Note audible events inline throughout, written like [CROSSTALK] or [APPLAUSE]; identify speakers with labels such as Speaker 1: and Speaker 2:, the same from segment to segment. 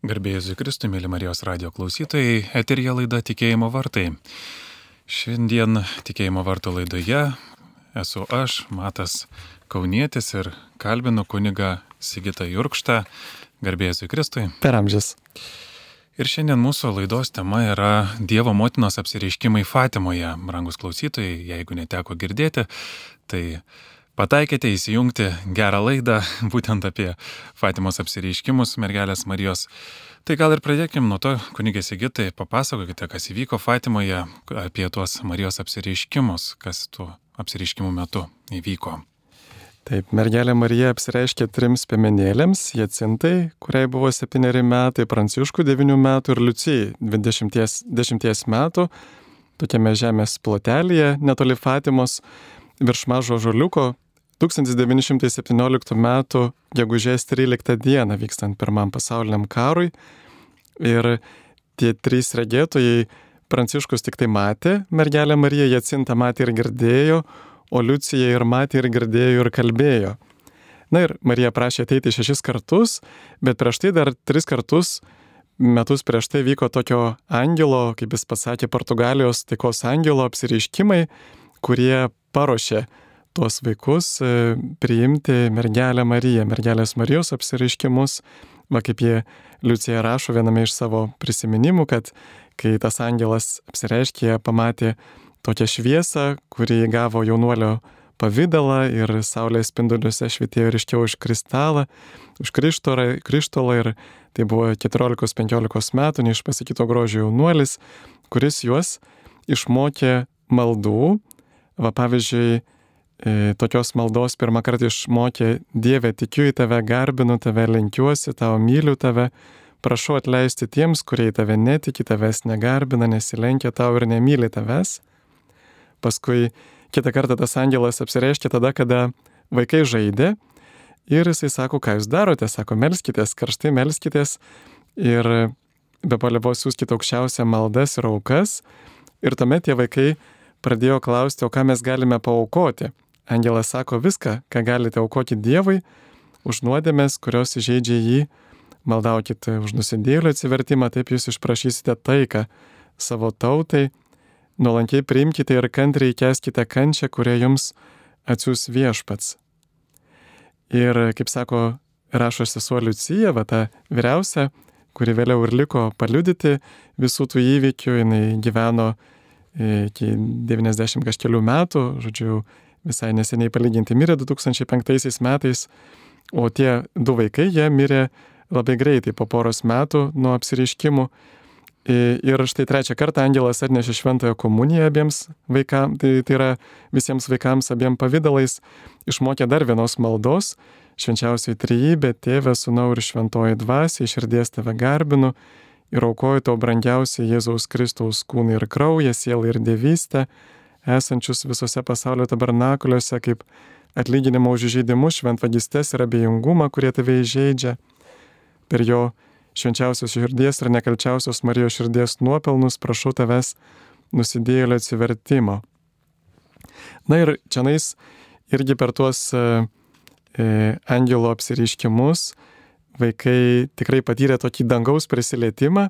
Speaker 1: Garbėjus Kristui, mėly Marijos radio klausytojai, eterija laida Tikėjimo vartai. Šiandien Tikėjimo vartų laidoje esu aš, Matas Kaunietis ir kalbinu kuniga Sigita Jurkštą. Garbėjus Kristui.
Speaker 2: Per amžius.
Speaker 1: Ir šiandien mūsų laidos tema yra Dievo motinos apsireiškimai Fatimoje. Brangus klausytojai, jeigu neteko girdėti, tai Pataikėte įsijungti gerą laidą [LAUGHS] būtent apie Fatimos apsireiškimus mergelės Marijos. Tai gal ir pradėkime nuo to, kunigė Sigitai, papasakokite, kas įvyko Fatimoje, apie tuos Marijos apsireiškimus, kas tų apsireiškimų metu įvyko.
Speaker 2: Taip, mergelė Marija apsireiškė trims piemenėlėms - Jacintai, kuriai buvo septyneri metai, Pranciškų devynių metų ir Liucijai dešimties metų, tokiame žemės plotelėje netoli Fatimos, virš mažo žoliuko 1917 m. gegužės 13 d. vykstant pirmam pasauliniam karui ir tie trys regėtojai Pranciškus tik tai matė, mergelė Marija Jacinta matė ir girdėjo, o Liucija ir matė ir girdėjo ir kalbėjo. Na ir Marija prašė ateiti šešis kartus, bet prieš tai dar tris kartus metus prieš tai vyko tokio angelo, kaip jis pasakė, Portugalijos taikos angelo apsireiškimai, kurie paruošė tuos vaikus e, priimti mergelę Mariją, mergelės Marijos apsireiškimus, va kaip jie Liucija rašo viename iš savo prisiminimų, kad kai tas angelas apsireiškė, pamatė tokią šviesą, kuri gavo jaunuolio pavydalą ir saulės spinduliuose švitėjo ryškiau už kristalą, už krištolą ir tai buvo 14-15 metų neišpasakyto grožio jaunuolis, kuris juos išmokė maldų. Va pavyzdžiui, tokios maldos pirmą kartą išmokė Dieve, tikiu į tave, garbinu tave, lenkiuosi tau, myliu tave, prašau atleisti tiems, kurie į tave netiki, tavęs negarbina, nesilenkia tau ir nemyli tavęs. Paskui kitą kartą tas angelas apsireiškia tada, kada vaikai žaidė ir jisai sako, ką jūs darote, sako, melskitės, karštai melskitės ir be palievos siūskite aukščiausią maldas ir aukas. Ir tuomet tie vaikai pradėjo klausti, o ką mes galime paukoti. Angelas sako viską, ką galite aukoti Dievui, už nuodėmės, kurios įžeidžia jį, maldaukite už nusidėlių atsivertimą, taip jūs išprašysite taiką savo tautai, nuolankiai priimkite ir kantriai keskite kančią, kurią jums atsiūs viešpats. Ir, kaip sako, rašo sesuo Liucija, va ta vyriausia, kuri vėliau ir liko paliudyti visų tų įvykių, jinai gyveno iki 90 kažkelių metų, žodžiu, visai neseniai palyginti mirė 2005 metais, o tie du vaikai, jie mirė labai greitai, po poros metų nuo apsiriškimų. Ir štai trečią kartą angelas atnešė šventąją komuniją abiems vaikams, tai, tai yra visiems vaikams abiem pavydalais, išmokė dar vienos maldos, švenčiausiai trejybė, tėvė, sunau ir šventoji dvasia, iširdies tave garbinu ir aukoju tau brangiausią Jėzaus Kristaus kūną ir kraują, sielą ir dievystę esančius visose pasaulio tabernakuliuose kaip atlyginimo už įžeidimus, šventvagistės ir abejingumą, kurie tave įžeidžia. Per jo švenčiausios širdies ir nekalčiausios Marijos širdies nuopelnus prašau tavęs nusidėjėlio atsivertimo. Na ir čia nais irgi per tuos e, e, angelo apsiriškimus vaikai tikrai patyrė tokį dangaus prisilietimą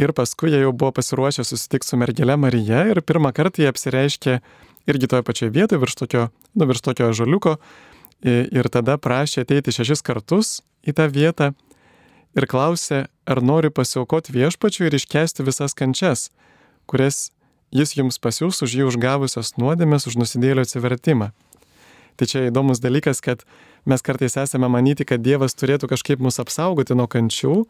Speaker 2: Ir paskui jie jau buvo pasiruošę susitikti su mergelė Marija ir pirmą kartą jie apsireiškė irgi toje pačioje vietoje, virš tokio, nu, virš tokio žaliuko. Ir tada prašė ateiti šešis kartus į tą vietą ir klausė, ar nori pasiaukoti viešpačiui ir iškesti visas kančias, kurias jis jums pasiūs už jį užgavusios nuodėmės, už nusidėlio atsivertimą. Tai čia įdomus dalykas, kad mes kartais esame manyti, kad Dievas turėtų kažkaip mus apsaugoti nuo kančių,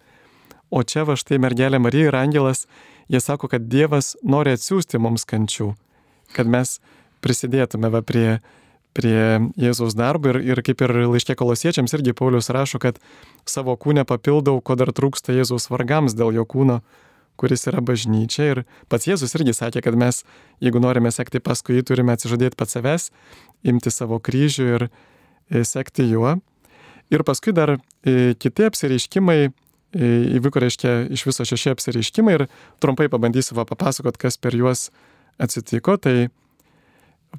Speaker 2: O čia va štai mergelė Marija ir angelas, jie sako, kad Dievas nori atsiųsti mums kančių, kad mes prisidėtume va prie, prie Jėzaus darbo ir, ir kaip ir laiškė kolosiečiams irgi Paulius rašo, kad savo kūnę papildau, ko dar trūksta Jėzaus vargams dėl jo kūno, kuris yra bažnyčia. Ir pats Jėzus irgi sakė, kad mes, jeigu norime sekti paskui jį, turime atsižadėti pats savęs, imti savo kryžių ir sekti juo. Ir paskui dar e, kiti apsireiškimai įvyko, reiškia, iš viso šeši apsireiškimai ir trumpai pabandysiu va papasakot, kas per juos atsitiko. Tai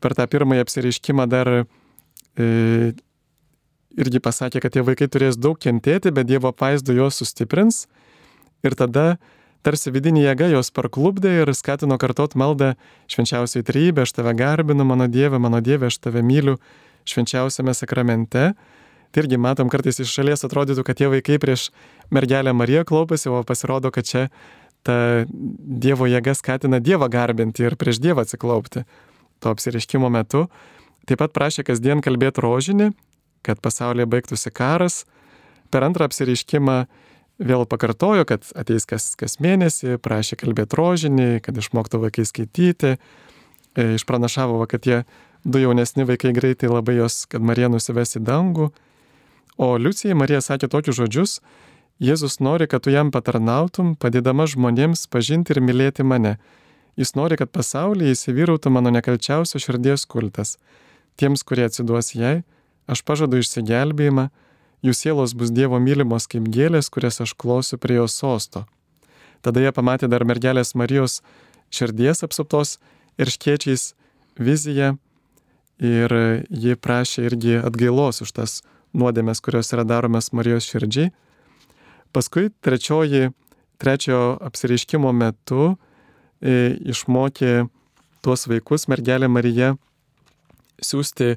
Speaker 2: per tą pirmąjį apsireiškimą dar e, irgi pasakė, kad tie vaikai turės daug kentėti, bet Dievo apvaizdo juos sustiprins. Ir tada tarsi vidinė jėga jos parklubdė ir skatino kartot maldą švenčiausiai trybė, aš tave garbinu, mano Dieve, mano Dieve, aš tave myliu švenčiausiame sakramente. Tai irgi matom, kartais iš šalies atrodytų, kad tie vaikai prieš mergelę Mariją klaupasi, o pasirodo, kad čia ta Dievo jėga skatina Dievą garbinti ir prieš Dievą atsiklaupti to apsiriškimo metu. Taip pat prašė kasdien kalbėti rožinį, kad pasaulyje baigtųsi karas. Per antrą apsiriškimą vėl pakartojo, kad ateis kas, kas mėnesį, prašė kalbėti rožinį, kad išmoktų vaikai skaityti. E, išpranašavo, kad tie du jaunesni vaikai greitai labai jos, kad Marija nusives į dangų. O Liucijai Marija sakė tokius žodžius, Jėzus nori, kad tu jam patarnautum, padėdama žmonėms pažinti ir mylėti mane. Jis nori, kad pasaulyje įsivyrautų mano nekalčiausio širdies kultas. Tiems, kurie atsiduos jai, aš pažadu išsigelbėjimą, jų sielos bus Dievo mylimos kaip gėlės, kurias aš klosiu prie jos sosto. Tada jie pamatė dar mergelės Marijos širdies apsuptos ir škiečiais viziją ir ji prašė irgi atgailos už tas nuodėmės, kurios yra daromas Marijos širdžiai. Paskui trečioji, trečiojo apsireiškimo metu e, išmokė tuos vaikus mergelė Marija siūsti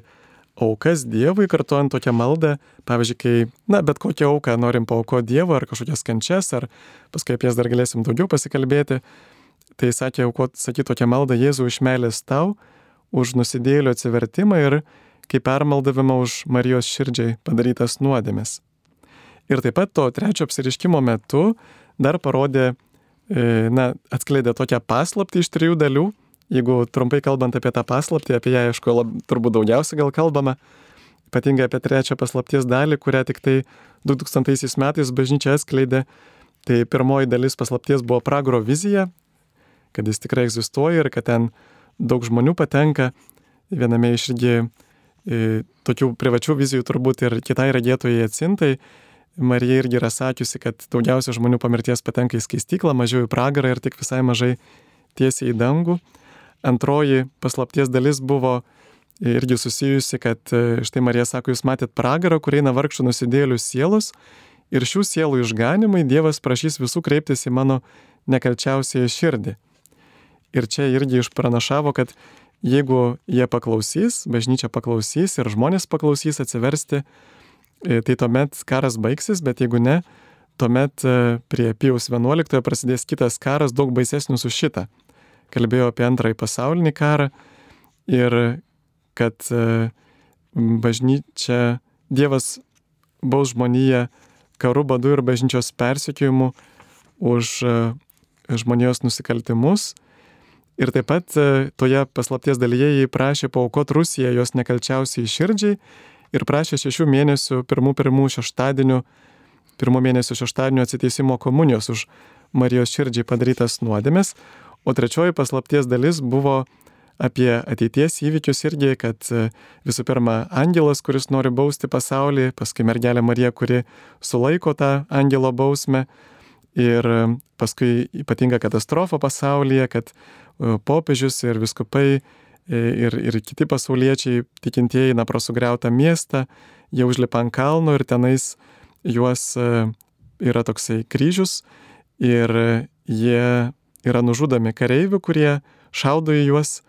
Speaker 2: aukas Dievui, kartuojant tokią maldą, pavyzdžiui, kai, na, bet kokią auką norim paukoti Dievui, ar kažkokias kančias, ar paskui apie jas dar galėsim daugiau pasikalbėti, tai sakė aukoti, sakyti tokią maldą Jėzų iš meilės tau, už nusidėlio atsivertimą ir kaip permaldavimą už Marijos širdžiai padarytas nuodėmes. Ir taip pat to trečio apsiriškimo metu dar parodė, e, na, atskleidė tokią paslaptį iš trijų dalių. Jeigu trumpai kalbant apie tą paslaptį, apie ją, aišku, lab, turbūt daugiausia gal kalbama, ypatingai apie trečią paslapties dalį, kurią tik tai 2000 metais bažnyčia atskleidė, tai pirmoji dalis paslapties buvo pragaro vizija, kad jis tikrai egzistuoja ir kad ten daug žmonių patenka. Viename iš irgi tokių privačių vizijų turbūt ir kitai regėtojai atsintai. Marija irgi yra sakiusi, kad daugiausia žmonių po mirties patenka į skaistyklą, mažiau į pragarą ir tik visai mažai tiesiai į dangų. Antroji paslapties dalis buvo irgi susijusi, kad e, štai Marija sako, jūs matėt pragarą, kur eina vargšų nusidėlių sielos ir šių sielų išganimai Dievas prašys visų kreiptis į mano nekalčiausiąją širdį. Ir čia irgi išpranašavo, kad jeigu jie paklausys, bažnyčia paklausys ir žmonės paklausys atsiversti, tai tuomet karas baigsis, bet jeigu ne, tuomet e, prie Pijaus 11 prasidės kitas karas daug baisesnis už šitą. Kalbėjo apie antrąjį pasaulinį karą ir kad e, bažnyčia, Dievas baus žmoniją karu, badu ir bažnyčios persikėjimu už žmonijos nusikaltimus Ir taip pat e, toje paslapties dalyje jį prašė paukoti Rusiją jos nekalčiausiai širdžiai ir prašė šešių mėnesių pirmų pirmų šeštadienių, pirmų mėnesių šeštadienio atsiteisimo komunijos už Marijos širdžiai padarytas nuodėmės. O trečioji paslapties dalis buvo apie ateities įvykius irgi, kad e, visų pirma angelas, kuris nori bausti pasaulį, paskui mergelė Marija, kuri sulaiko tą angelo bausmę ir e, paskui ypatinga katastrofa pasaulyje, kad E, popiežius ir viskupai ir, ir kiti pasauliečiai tikintieji eina pro sugriautą miestą, jie užlipa ant kalno ir tenais juos e, yra toksai kryžius ir jie yra nužudomi kareivių, kurie šaudo į juos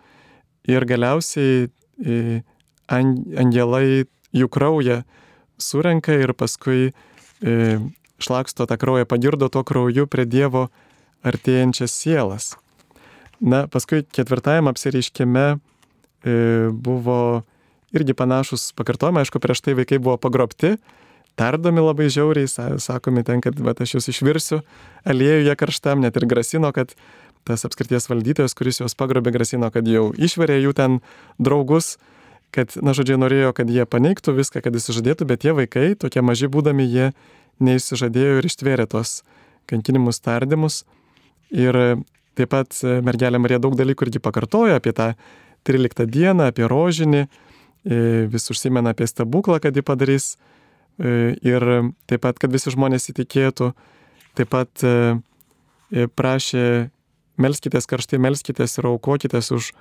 Speaker 2: ir galiausiai angelai jų kraują surenka ir paskui šlaksto tą kraują, pagirdo to krauju prie Dievo artėjančias sielas. Na, paskui ketvirtajam apsireiškime e, buvo irgi panašus pakartojimai, aišku, prieš tai vaikai buvo pagrobti, tardomi labai žiauriai, sakomi ten, kad va, aš jūs išvirsiu aliejuje karštam, net ir grasino, kad tas apskrities valdytojas, kuris juos pagrobė, grasino, kad jau išverė jų ten draugus, kad, na, žodžiai, norėjo, kad jie paneigtų viską, kad įsižadėtų, bet tie vaikai, tokie maži būdami, jie neįsižadėjo ir ištvėrė tos kankinimus, tardymus. Ir Taip pat e, mergelė Marija daug dalykų irgi pakartoja apie tą 13 dieną, apie rožinį, e, vis užsimena apie stebuklą, kad jį padarys e, ir taip pat, kad visi žmonės įtikėtų. Taip pat prašė melskitės karštai, melskitės ir aukokitės už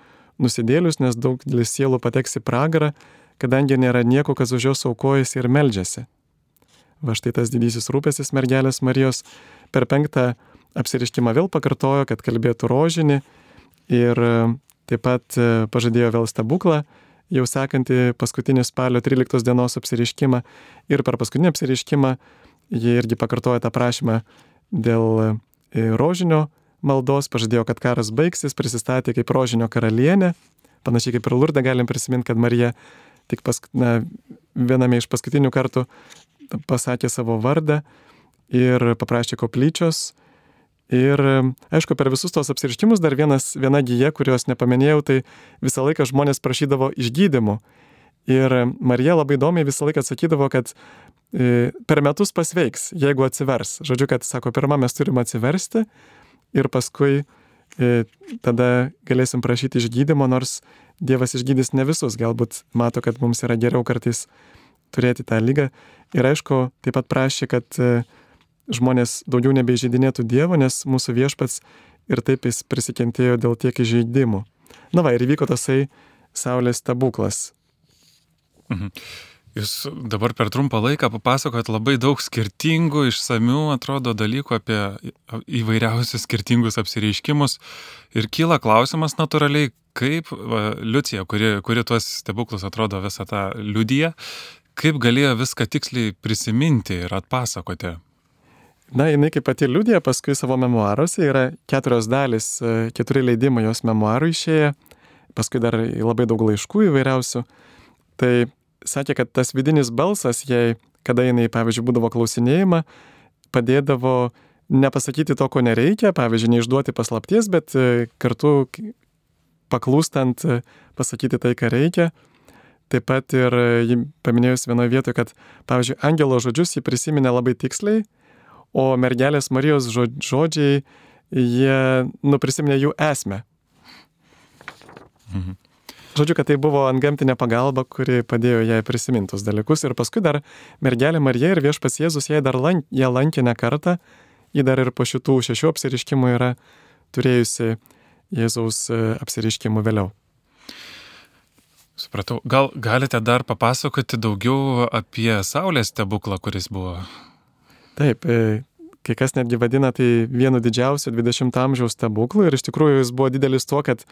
Speaker 2: nusidėlius, nes daug sielų pateks į pragarą, kadangi nėra nieko, kas už jos aukojasi ir meldžiasi. Va štai tas didysis rūpestis mergelės Marijos per penktą apsiriškimą vėl pakartojo, kad kalbėtų rožinį ir e, taip pat e, pažadėjo vėl stebuklą, jau sekantį paskutinį spalio 13 dienos apsiriškimą ir per paskutinį apsiriškimą jie irgi pakartojo tą prašymą dėl e, rožinio maldos, pažadėjo, kad karas baigsis, prisistatė kaip rožinio karalienė, panašiai kaip ir Lurdą galim prisiminti, kad Marija tik pas, na, viename iš paskutinių kartų pasakė savo vardą ir paprašė koplyčios. Ir aišku, per visus tos apsiriškimus dar vienas, viena gyja, kurios nepaminėjau, tai visą laiką žmonės prašydavo išgydymų. Ir Marija labai įdomiai visą laiką atsakydavo, kad e, per metus pasveiks, jeigu atsivers. Žodžiu, kad sako, pirmą mes turime atsiversti ir paskui e, tada galėsim prašyti išgydymo, nors Dievas išgydys ne visus, galbūt mato, kad mums yra geriau kartais turėti tą lygą. Ir aišku, taip pat prašė, kad e, žmonės daugiau nebeižeidinėtų Dievo, nes mūsų viešpats ir taip jis prisikentėjo dėl tiek įžeidimų. Na va, ir vyko tasai Saulės stebuklas.
Speaker 1: Mhm. Jūs dabar per trumpą laiką papasakojat labai daug skirtingų, išsamių, atrodo, dalykų apie įvairiausius skirtingus apsireiškimus. Ir kyla klausimas natūraliai, kaip va, Liucija, kuri, kuri tuos stebuklus atrodo visą tą liudiją, kaip galėjo viską tiksliai prisiminti ir atpasakoti.
Speaker 2: Na, jinai kaip pati liudija, paskui savo memoaruose yra keturios dalis, e, keturi leidimai jos memoarų išėję, paskui dar labai daug laiškų įvairiausių. Tai sakė, kad tas vidinis balsas, jai, kada jinai, pavyzdžiui, būdavo klausinėjama, padėdavo nepasakyti to, ko nereikia, pavyzdžiui, neišduoti paslapties, bet e, kartu paklūstant e, pasakyti tai, ką reikia. Taip pat ir ji paminėjus vienoje vietoje, kad, pavyzdžiui, angelo žodžius ji prisiminė labai tiksliai, o mergelės Marijos žodžiai, jie nuprisiminė jų esmę. Mhm. Žodžiu, kad tai buvo antgamtinė pagalba, kuri padėjo jai prisimintus dalykus. Ir paskui dar mergelė Marija ir viešpas Jėzus jai dar lank, ją lankė ne kartą. Ji dar ir po šitų šešių apsiriškimų yra turėjusi Jėzaus e, apsiriškimų vėliau.
Speaker 1: Supratau. Gal galite dar papasakoti daugiau apie Saulės stebuklą, kuris buvo?
Speaker 2: Taip, e, kai kas netgi vadina tai vienu didžiausiu 20-ojo amžiaus stebuklų ir iš tikrųjų jis buvo didelis tuo, kad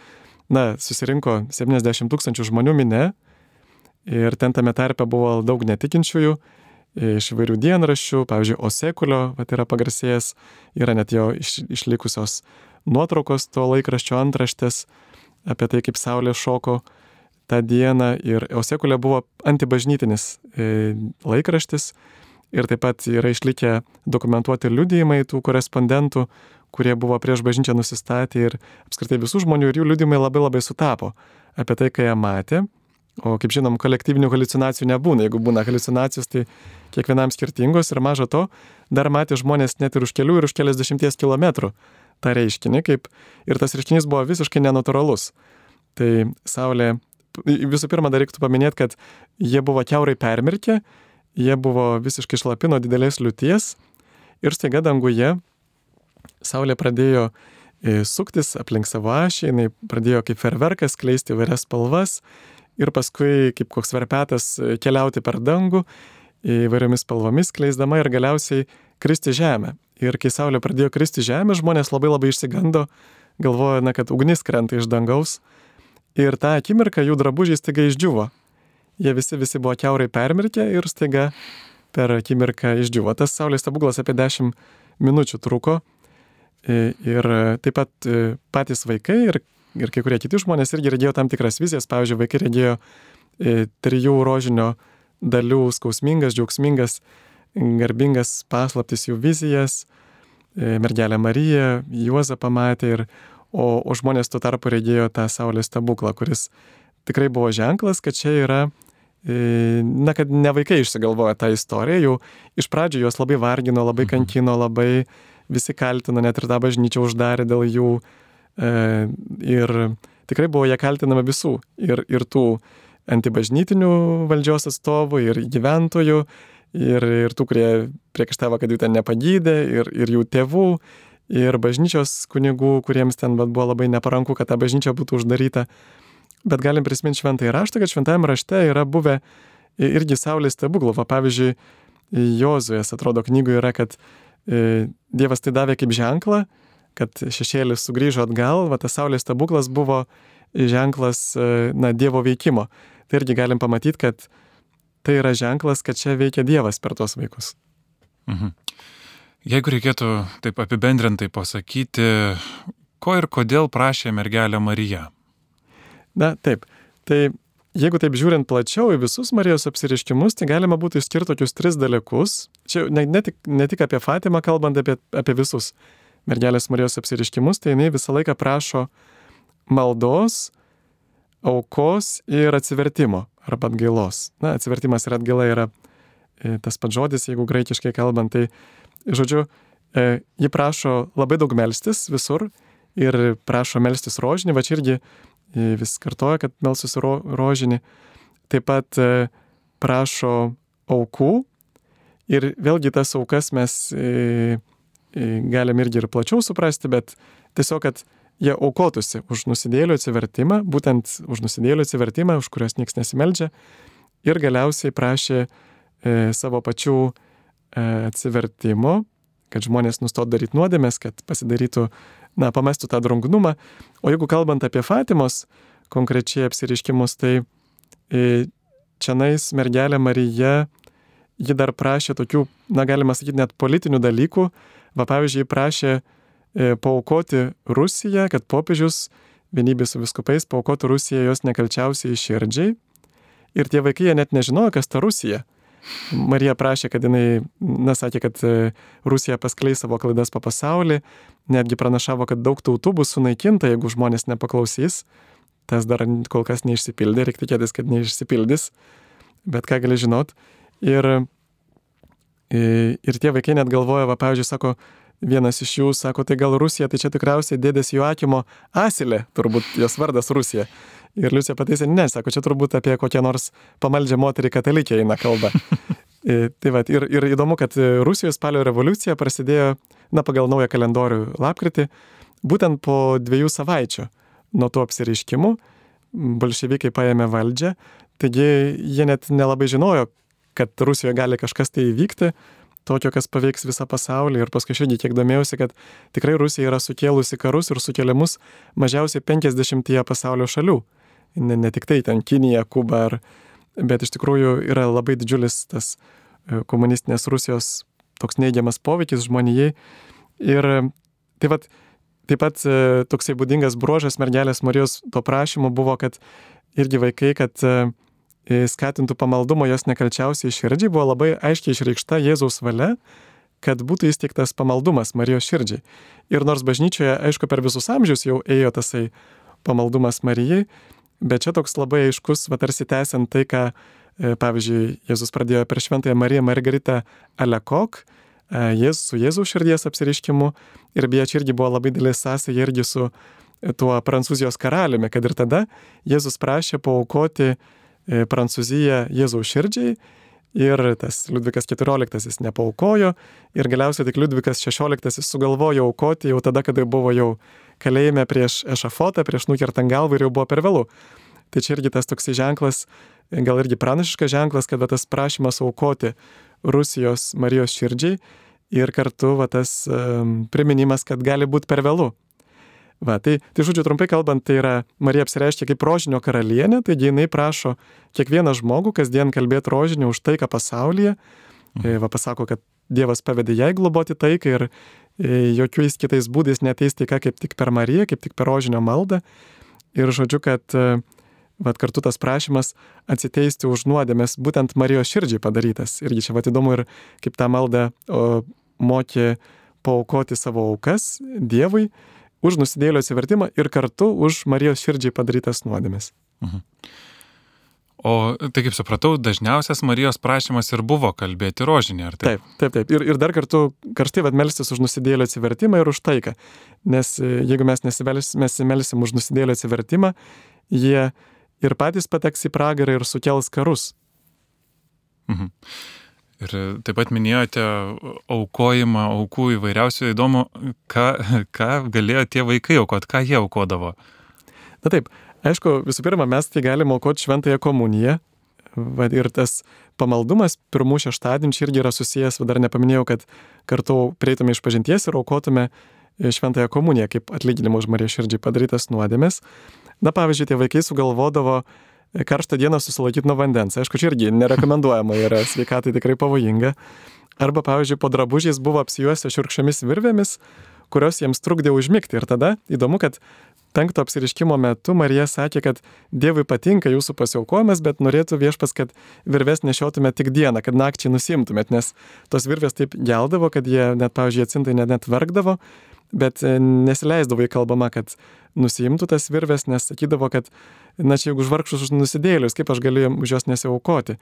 Speaker 2: na, susirinko 70 tūkstančių žmonių minė ir ten tame tarpe buvo daug netikinčiųjų iš įvairių dienraščių, pavyzdžiui, Osekulio, vat yra pagarsėjęs, yra net jo iš, išlikusios nuotraukos to laikraščio antraštės apie tai, kaip Saulė šoko tą dieną ir Osekulė buvo antibažnytinis e, laikraštis ir taip pat yra išlikę dokumentuoti liudijimai tų korespondentų, kurie buvo prieš bažnyčią nusistatę ir apskritai visų žmonių ir jų liudimai labai labai sutapo apie tai, ką jie matė. O kaip žinom, kolektyvinių halucinacijų nebūna. Jeigu būna halucinacijos, tai kiekvienam skirtingos ir maža to, dar matė žmonės net ir už kelių ir už keliasdešimties kilometrų tą reiškinį, kaip ir tas reiškinys buvo visiškai nenatūralus. Tai Saulė, visų pirma, dar reiktų paminėti, kad jie buvo keurai permirkę, jie buvo visiškai šlapino didelės liūties ir staiga danguje Saulė pradėjo e, suktis aplink savo ašį, jinai pradėjo kaip ferverkas kleisti vairias spalvas ir paskui kaip koks verpetas e, keliauti per dangų įvairiomis spalvomis kleisdama ir galiausiai kristi žemę. Ir kai Saulė pradėjo kristi žemę, žmonės labai labai išsigando, galvojo, na, kad ugnis krenta iš dangaus. Ir tą akimirką jų drabužiai staiga išdžiuvo. Jie visi, visi buvo keurai permirkę ir staiga per akimirką išdžiuvo. Tas Saulės stebuklas apie 10 minučių truko Ir taip pat e, patys vaikai ir, ir kai kurie kiti žmonės irgi regėjo tam tikras vizijas. Pavyzdžiui, vaikai regėjo e, trijų rožinio dalių skausmingas, džiaugsmingas, garbingas paslaptis jų vizijas. E, mergelė Marija, Juozą pamatė, ir, o, o žmonės tuo tarpu regėjo tą Saulės stebuklą, kuris tikrai buvo ženklas, kad čia yra Na, kad ne vaikai išsigalvoja tą istoriją, jau iš pradžių juos labai vargino, labai mhm. kankino, labai visi kaltino, net ir tą bažnyčią uždarė dėl jų. E, ir tikrai buvo jie kaltinami visų. Ir, ir tų antibažnytinių valdžios atstovų, ir gyventojų, ir, ir tų, kurie priekaištavo, kad jų ten nepagydė, ir, ir jų tėvų, ir bažnyčios kunigų, kuriems ten buvo labai neparanku, kad ta bažnyčia būtų uždaryta. Bet galim prisiminti šventąjį raštą, kad šventajame rašte yra buvę irgi saulės stebuklų. Pavyzdžiui, Jozuės atrodo knygoje yra, kad e, Dievas tai davė kaip ženklą, kad šešėlis sugrįžo atgal, va tas saulės stebuklas buvo ženklas e, na, Dievo veikimo. Tai irgi galim pamatyti, kad tai yra ženklas, kad čia veikia Dievas per tos vaikus.
Speaker 1: Mhm. Jeigu reikėtų taip apibendrintai pasakyti, ko ir kodėl prašė mergelė Marija?
Speaker 2: Na taip, tai jeigu taip žiūrint plačiau į visus Marijos apsiriškimus, tai galima būtų išskirti tokius tris dalykus. Čia ne, ne, tik, ne tik apie Fatimą kalbant, apie, apie visus mergelės Marijos apsiriškimus, tai jinai visą laiką prašo maldos, aukos ir atsivertimo arba atgailos. Na, atsivertimas ir atgaila yra e, tas pats žodis, jeigu graikiškai kalbant, tai žodžiu, e, ji prašo labai daug melstis visur ir prašo melstis rožinį, va čia irgi vis kartoja, kad melsus ro, rožinį. Taip pat e, prašo aukų ir vėlgi tas aukas mes e, e, galim irgi ir plačiau suprasti, bet tiesiog, kad jie aukotųsi už nusidėlių atsivertimą, būtent už nusidėlių atsivertimą, už kurios niekas nesimeldžia, ir galiausiai prašė e, savo pačių e, atsivertimo, kad žmonės nustotų daryti nuodėmės, kad pasidarytų, na, pamestų tą drungnumą. O jeigu kalbant apie Fatimos konkrečiai apsiriškimus, tai e, čianais mergelė Marija, ji dar prašė tokių, na, galima sakyti, net politinių dalykų. Va, pavyzdžiui, prašė E, paukoti Rusiją, kad popiežius vienybė su viskupais paukotų Rusiją jos nekalčiausiai širdžiai. Ir tie vaikai net nežinojo, kas ta Rusija. Marija prašė, kad jinai, na, sakė, kad e, Rusija paskleis savo klaidas po pasaulį, netgi pranašavo, kad daug tautų bus sunaikinta, jeigu žmonės nepaklausys. Tas dar kol kas neišsipildė, reikia tikėtis, kad neišsipildys, bet ką gali žinot. Ir, ir tie vaikai net galvoja, va, pavyzdžiui, sako, vienas iš jų sako, tai gal Rusija, tai čia tikriausiai dėdės Joakimo Asilė, turbūt jos vardas Rusija. Ir Liucija pataisė, ne, sako, čia turbūt apie kokią nors pamaldžią moterį katalikę eina kalba. [LAUGHS] E, tai va, ir, ir įdomu, kad Rusijos spalio revoliucija prasidėjo, na, pagal naują kalendorių lapkritį, būtent po dviejų savaičių nuo tų apsireiškimų bolševikai paėmė valdžią, taigi jie net nelabai žinojo, kad Rusijoje gali kažkas tai įvykti, tokio, kas paveiks visą pasaulį. Ir paskui šiandien kiek domėjausi, kad tikrai Rusija yra sukėlusi karus ir sukėlimus mažiausiai 50 pasaulio šalių. Ne, ne tik tai ten Kinija, Kuba, ar, bet iš tikrųjų yra labai didžiulis tas e, komunistinės Rusijos toks neigiamas poveikis žmonijai. Ir taip pat, taip pat e, toksai būdingas bruožas mergelės Marijos to prašymo buvo, kad irgi vaikai, kad e, skatintų pamaldumo jos nekalčiausiai širdžiai, buvo labai aiškiai išreikšta Jėzaus valia, kad būtų įsteigtas pamaldumas Marijos širdžiai. Ir nors bažnyčioje, aišku, per visus amžius jau ėjo tasai pamaldumas Marijai, bet čia toks labai aiškus, va tarsi tęsiant tai, ką, e, pavyzdžiui, Jėzus pradėjo per šventąją Mariją Margaritą Alekok, e, Jėzus su Jėzaus širdies apsiriškimu ir beje, čia irgi buvo labai didelis sąsaja irgi su tuo prancūzijos karaliumi, kad ir tada Jėzus prašė paukoti E, Prancūziją Jėzaus širdžiai ir tas Liudvikas XIV nepaukojo ir galiausiai tik Liudvikas XVI sugalvojo aukoti jau tada, kada buvo jau kalėjime prieš ešafotą, prieš nukertant galvą ir jau buvo per vėlų. Tai čia irgi tas toksai ženklas, gal irgi pranašiškas ženklas, kad tas prašymas aukoti Rusijos Marijos širdžiai ir kartu va, tas um, priminimas, kad gali būti per vėlų. Va, tai, tai žodžiu, trumpai kalbant, tai yra Marija apsireiškia kaip rožinio karalienė, taigi jinai prašo kiekvieną žmogų kasdien kalbėti rožinį už taiką pasaulyje. Mhm. Va, pasako, kad Dievas pavedė jai globoti taiką ir e, jokiais kitais būdais neteis taika kaip tik per Mariją, kaip tik per rožinio maldą. Ir žodžiu, kad e, vat, kartu tas prašymas atsiteisti už nuodėmės būtent Marijos širdžiai padarytas. Irgi čia vat įdomu ir kaip tą maldą o, mokė paukoti savo aukas Dievui už nusidėlio atsivertimą ir kartu už Marijos širdžiai padarytas nuodėmės. Mhm.
Speaker 1: O tai kaip supratau, dažniausias Marijos prašymas ir buvo kalbėti rožinį, ar
Speaker 2: taip? Taip, taip, taip. Ir, ir dar kartu karštai vadmelstis už nusidėlio atsivertimą ir už taiką. Nes e, jeigu mes nesimelsim už nusidėlio atsivertimą, jie ir patys pateks į pragarą ir sukels karus.
Speaker 1: Mhm. Ir taip pat minėjote aukojimą, aukų įvairiausių įdomu, ką, ką galėjo tie vaikai aukoti, ką jie aukodavo.
Speaker 2: Na taip, Aišku, visų pirma, mes tai galime aukoti šventąją komuniją. Va, ir tas pamaldumas pirmų šeštadienį irgi yra susijęs, va, dar nepaminėjau, kad kartu prieitume iš pažinties ir aukotume šventąją komuniją kaip atlyginimą už Mariją širdžiai padarytas nuodėmės. Na, pavyzdžiui, tie vaikai sugalvodavo karštą dieną susilaikyti nuo vandens. Aišku, čia irgi nerekomenduojama yra, sveikatai tikrai pavojinga. Arba, pavyzdžiui, po drabužiais buvo apsijuosę širkščiomis virvėmis, kurios jiems trukdė užmigti. Ir tada įdomu, kad penkto apsiriškimo metu Marija sakė, kad Dievui patinka jūsų pasiaukojimas, bet norėtų viešpas, kad virves nešiotume tik dieną, kad nakčiai nusimtumėt, nes tos virvės taip geldavo, kad jie net, pavyzdžiui, atsintai net, net verkdavo, bet e, nesileisdavo į kalbamą, kad nusimtų tas virves, nes sakydavo, kad, na čia jeigu už vargšus už nusidėlius, kaip aš galiu už juos nesiaukoti.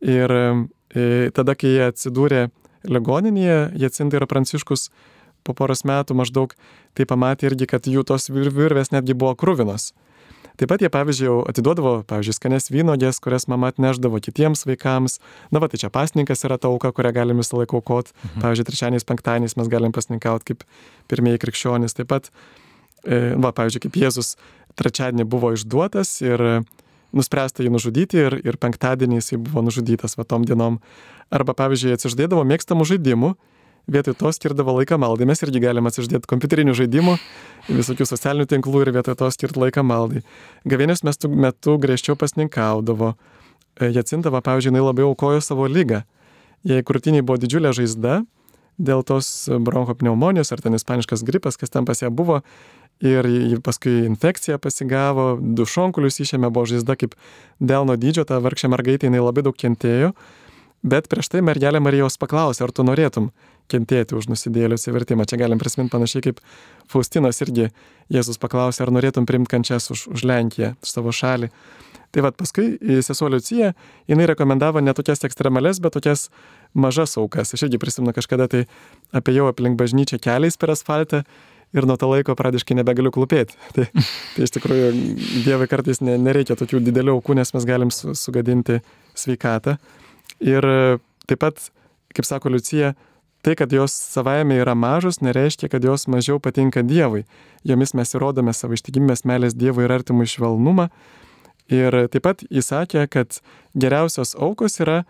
Speaker 2: Ir e, tada, kai jie atsidūrė ligoninėje, Jacinta ir Pranciškus po poros metų maždaug tai pamatė irgi, kad jų tos virvės netgi buvo krūvinos. Taip pat jie, pavyzdžiui, atiduodavo, pavyzdžiui, skanes vynogės, kurias mama atneždavo kitiems vaikams. Na, va, tai čia pasninkas yra ta auka, kurią galime visą laiką aukoti. Mhm. Pavyzdžiui, trečiadieniais, penktadieniais mes galim pasninkauti kaip pirmieji krikščionys. Taip pat, e, va, pavyzdžiui, kaip Jėzus trečiadienį buvo išduotas ir nuspręsta jį nužudyti ir, ir penktadienį jisai buvo nužudytas va tom dienom. Arba, pavyzdžiui, atsiždėdavo mėgstamų žaidimų vietoj to skirdavo laiką maldai. Mes irgi galime atsiždėti kompiuterinių žaidimų, visokių socialinių tinklų ir vietoj to skirti laiką maldai. Gavienės metu griežčiau pasninkaudavo. E, Jacintava, pavyzdžiui, jinai labiau aukojo savo lygą. Jei krūtiniai buvo didžiulė žaizda, dėl tos broncho pneumonijos ar ten ispaniškas gripas, kas ten pas ją buvo, ir paskui infekcija pasigavo, du šonkulius išėmė, buvo žaizda kaip delno dydžio, ta vargšė mergaitė, jinai labai daug kentėjo, bet prieš tai mergelė Marijos paklausė, ar tu norėtum kentėti už nusidėlių atsivertimą. Čia galim prisiminti panašiai kaip Faustinos irgi Jėzus paklausė, ar norėtum priimti kančias už, už Lenkiją, už savo šalį. Tai vad paskui sesuo Liucija, jinai rekomendavo ne tokias ekstremales, bet tokias mažas aukas. Aš irgi prisimenu kažkada tai apie jau aplink bažnyčią keliais per asfaltą ir nuo to laiko pradiškai nebegaliu klūpėti. [LAUGHS] Tai, tai iš tikrųjų Dievui kartais ne, nereikia tokių didelių aukų, nes mes galim su, sugadinti sveikatą. Ir taip pat, kaip sako Liucija, Tai, kad jos savaime yra mažos, nereiškia, kad jos mažiau patinka Dievui. Jomis mes įrodome savo ištikimės meilės Dievui ir artimui švelnumą. Ir taip pat jis sakė, kad geriausios aukos yra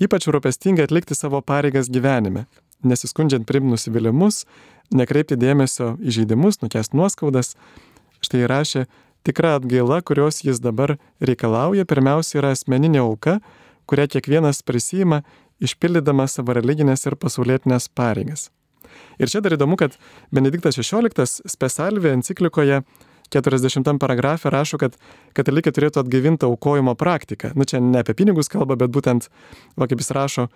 Speaker 2: ypač rūpestingai atlikti savo pareigas gyvenime, nesiskundžiant prim nusivylimus, nekreipti dėmesio į žaidimus, nukest nuoskaudas. Štai rašė, tikra atgaila, kurios jis dabar reikalauja, pirmiausia yra asmeninė auka, kurią kiekvienas prisima išpildydamas savo religinės ir pasaulietinės pareigas. Ir čia dar įdomu, kad Benediktas XVI Spesalvė enciklikoje 40 paragrafe rašo, kad katalikai turėtų atgaivinti aukojimo praktiką. Nu čia ne apie pinigus kalba, bet būtent, va kaip jis rašo,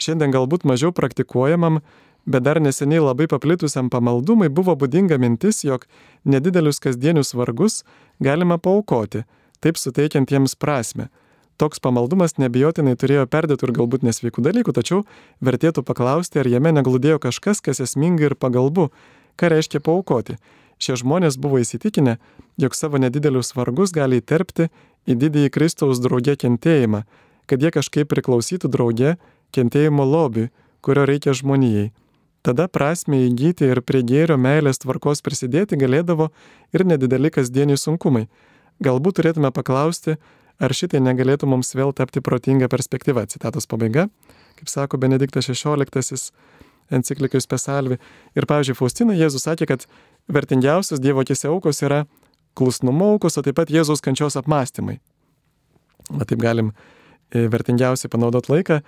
Speaker 2: šiandien galbūt mažiau praktikuojamam, bet dar neseniai labai paplitusiam pamaldumui buvo būdinga mintis, jog nedidelius kasdienius vargus galima paukoti, taip suteikiant jiems prasme Toks pamaldumas nebijotinai turėjo perdėtų ir galbūt nesveikų dalykų, tačiau vertėtų paklausti, ar jame neglūdėjo kažkas, kas esmingai ir pagalbu, ką reiškia paukoti. Šie žmonės buvo įsitikinę, jog savo nedidelius vargus gali įterpti į didįjį Kristaus draugė kentėjimą, kad jie kažkaip priklausytų draugė kentėjimo lobiui, kurio reikia žmonijai. Tada prasme įgyti ir prie gėrio meilės tvarkos prisidėti galėdavo ir nedideli kasdieniai sunkumai. Galbūt turėtume paklausti, Ar šitai negalėtų mums vėl tapti protinga perspektyva? Citatos pabaiga, kaip sako Benediktas XVI enciklikai Spesalvi. Ir, pavyzdžiui, Faustina Jėzus sakė, kad vertingiausios Dievo akise aukos yra klusnumo aukos, o taip pat Jėzaus kančios apmąstymai. O taip galim e, vertingiausiai panaudoti laiką.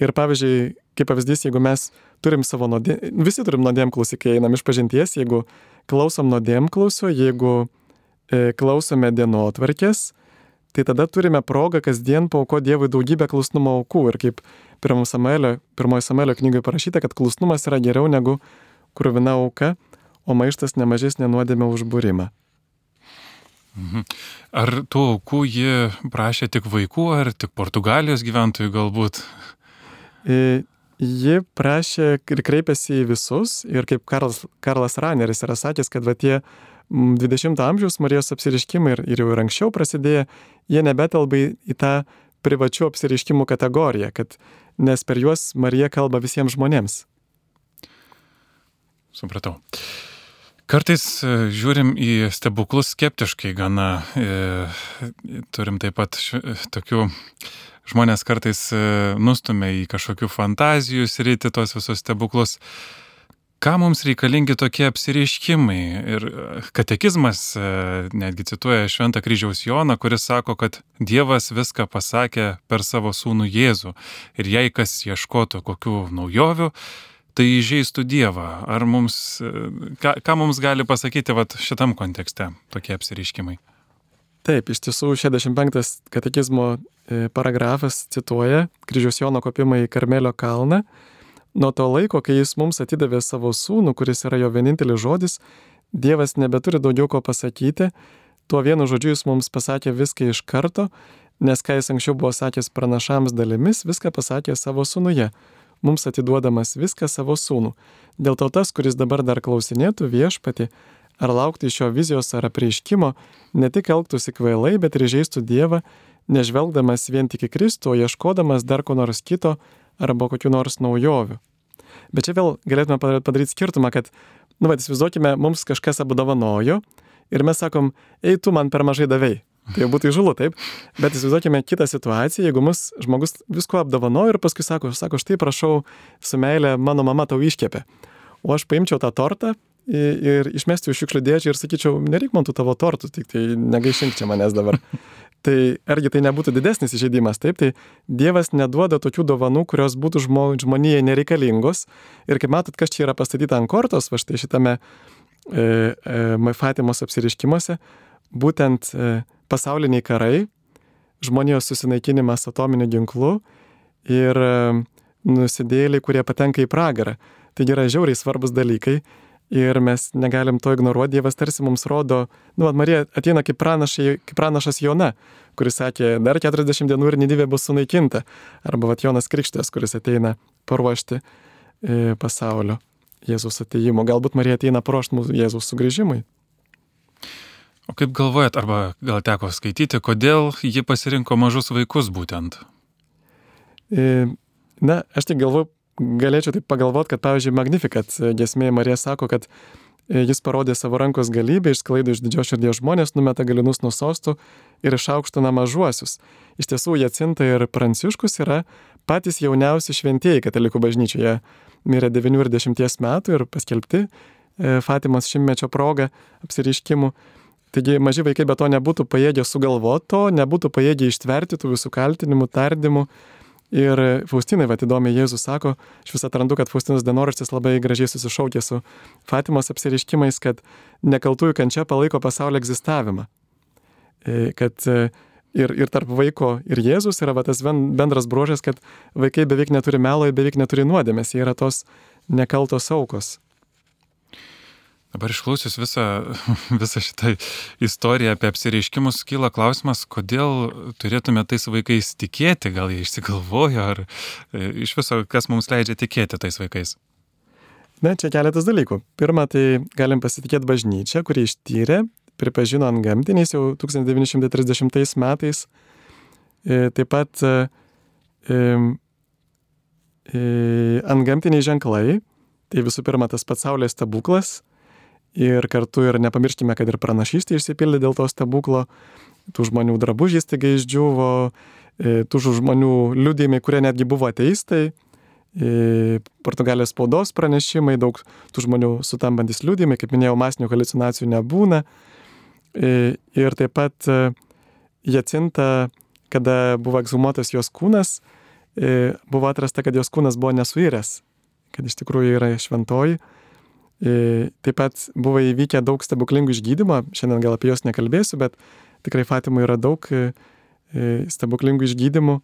Speaker 2: Ir pavyzdžiui, kaip pavyzdys, jeigu mes turim savo nuodėm, visi turim nuodėmklausį, kai einam iš pažinties, jeigu klausom nuodėmklausio, jeigu e, klausome dienotvarkės, tai tada turime progą kasdien pauko Dievui daugybę klusnumo aukų. Ir kaip Samuelio, pirmojo Samuelio knygoje parašyta, kad klusnumas yra geriau negu krūvina auka, o maištas nemažesnė nuodėmė užbūrimą.
Speaker 1: Mhm. Ar tų aukų ji prašė tik vaikų, ar tik Portugalijos gyventojų galbūt?
Speaker 2: E, ji prašė ir kreipėsi į visus, ir kaip Karlas, Karlas Raneris yra sakęs, kad va tie 20 amžiaus Marijos apsiriškimai ir, ir jau ir anksčiau prasidėjo, jie nebetelba į tą privačių apsiriškimų kategoriją, kad, nes per juos Marija kalba visiems žmonėms.
Speaker 1: Supratau. Kartais e, žiūrim į stebuklus skeptiškai gana. Turim taip pat tokių žmonės kartais nustumia į kažkokių fantazijų sritį tos visus stebuklus. Ką mums reikalingi tokie apsireiškimai? Ir e, katekizmas e, netgi cituoja Šventą kryžiaus Joną, kuris sako, kad Dievas viską pasakė per savo sūnų Jėzų. Ir jei kas ieškotų kokių naujovių, tai įžeistų Dievą. Ar mums, e, ką, ką mums gali pasakyti vat, šitam kontekste tokie apsireiškimai?
Speaker 2: Taip, iš tiesų 65 katekizmo paragrafas cituoja kryžiaus Jono kopimą į Karmelio kalną Nuo to laiko, kai jis mums atidavė savo sūnų, kuris yra jo vienintelis žodis, Dievas nebeturi daugiau ko pasakyti, tuo vienu žodžiu jis mums pasakė viską iš karto, nes ką jis anksčiau buvo sakęs pranašams dalimis, viską pasakė savo sūnuje, mums atiduodamas viską savo sūnų. Dėl to tas, kuris dabar dar klausinėtų viešpati, ar laukti iš jo vizijos ar apreiškimo, ne tik elgtųsi kvailai, bet ir žaistų Dievą, nežvelgdamas vien tik į Kristų, o ieškodamas dar ko nors kito, arba kokiu nors naujoviu. Bet čia vėl galėtume padaryti skirtumą, kad, nu, vad, įsivaizduokime, mums kažkas apdovanojo ir mes sakom, ei, tu man per mažai davėjai. Tai būtų įžulu, taip. Bet įsivaizduokime kitą situaciją, jeigu mus žmogus visko apdovanojo ir paskui sako, sako, štai prašau, su meilė mano mama tau iškėpė. O aš paimčiau tą tortą ir išmesčiau šiukšlių dėžę ir sakyčiau, nereik man tų tavo tortų, tik tai negaišink čia manęs dabar. Tai argi tai nebūtų didesnis įžeidimas, taip, tai Dievas neduoda tokių dovanų, kurios būtų žmo, žmonijai nereikalingos. Ir kaip matot, kas čia yra pastatyta ant kortos, va štai šitame e, e, Fatimos apsiriškimuose, būtent e, pasauliniai karai, žmonijos susinaikinimas atominiu ginklu ir e, nusidėliai, kurie patenka į pragarą. Taigi yra žiauriai svarbus dalykai Ir mes negalim to ignoruoti, Dievas tarsi mums rodo, nu, at Marija ateina kaip, pranašai, kaip pranašas Jona, kuris sakė, dar 40 dienų ir nedivė bus sunaikinta. Arba vat Jonas Krikštės, kuris ateina paruošti e, pasaulio Jėzus ateimo. Galbūt Marija ateina paruošti mūsų Jėzus sugrįžimui.
Speaker 1: O kaip galvojat, arba gal teko skaityti, kodėl ji pasirinko mažus vaikus būtent?
Speaker 2: E, na, aš tik galvoju, galėčiau taip pagalvoti, kad, pavyzdžiui, Magnificat gesmė Marija sako, kad e, jis parodė savo rankos galybę, išsklaido iš didžios širdies žmonės, numeta galinus nuo sostų ir išaukština mažuosius. Iš tiesų, Jacinta ir Pranciškus yra patys jauniausi šventieji katalikų bažnyčioje. Mirė 9 ir 10 metų ir paskelbti e, Fatimos šimtmečio proga apsiriškimų. Taigi maži vaikai be to nebūtų pajėgę sugalvoto, nebūtų pajėgę ištverti tų visų kaltinimų, tardymų, Ir Faustinai, va, įdomiai Jėzus sako, aš vis atrandu, kad Faustinos dienoraštis labai gražiai susišaukė su Fatimos apsiriškimais, kad nekaltųjų kančia palaiko pasaulio egzistavimą. E, kad e, ir, ir tarp vaiko ir Jėzus yra va, tas bendras bruožas, kad vaikai beveik neturi melo ir beveik neturi nuodėmės, jie yra tos nekaltos aukos.
Speaker 1: Dabar išklausius visą, [LAUGHS] visą šitą istoriją apie apsireiškimus, kyla klausimas, kodėl turėtume tais vaikais tikėti, gal jie išsigalvojo, ar e, iš viso, kas mums leidžia tikėti tais vaikais.
Speaker 2: Na, čia keletas dalykų. Pirma, tai galim pasitikėti bažnyčią, kuri ištyrė, pripažino ant gamtiniais jau 1930 metais. E, taip pat e, ant gamtiniai ženklai, tai visų pirma tas pats Saulės stebuklas, Ir kartu ir nepamirškime, kad ir pranašystė išsipildė dėl to stebuklo, tų žmonių drabužiai staiga išdžiuvo, e, tų žmonių liūdėjimai, kurie netgi buvo ateistai, e, Portugalijos spaudos pranešimai, daug tų žmonių sutambantis liūdėjimai, kaip minėjau, masinių halucinacijų nebūna. E, ir taip pat Jacinta, kada buvo egzumuotas jos kūnas, buvo atrasta, kad jos kūnas buvo nesuiręs, kad iš tikrųjų yra šventoji. E, taip pat buvo įvykę daug stebuklingų išgydymo, šiandien gal apie juos nekalbėsiu, bet tikrai Fatimų yra daug e, e, stebuklingų išgydymų.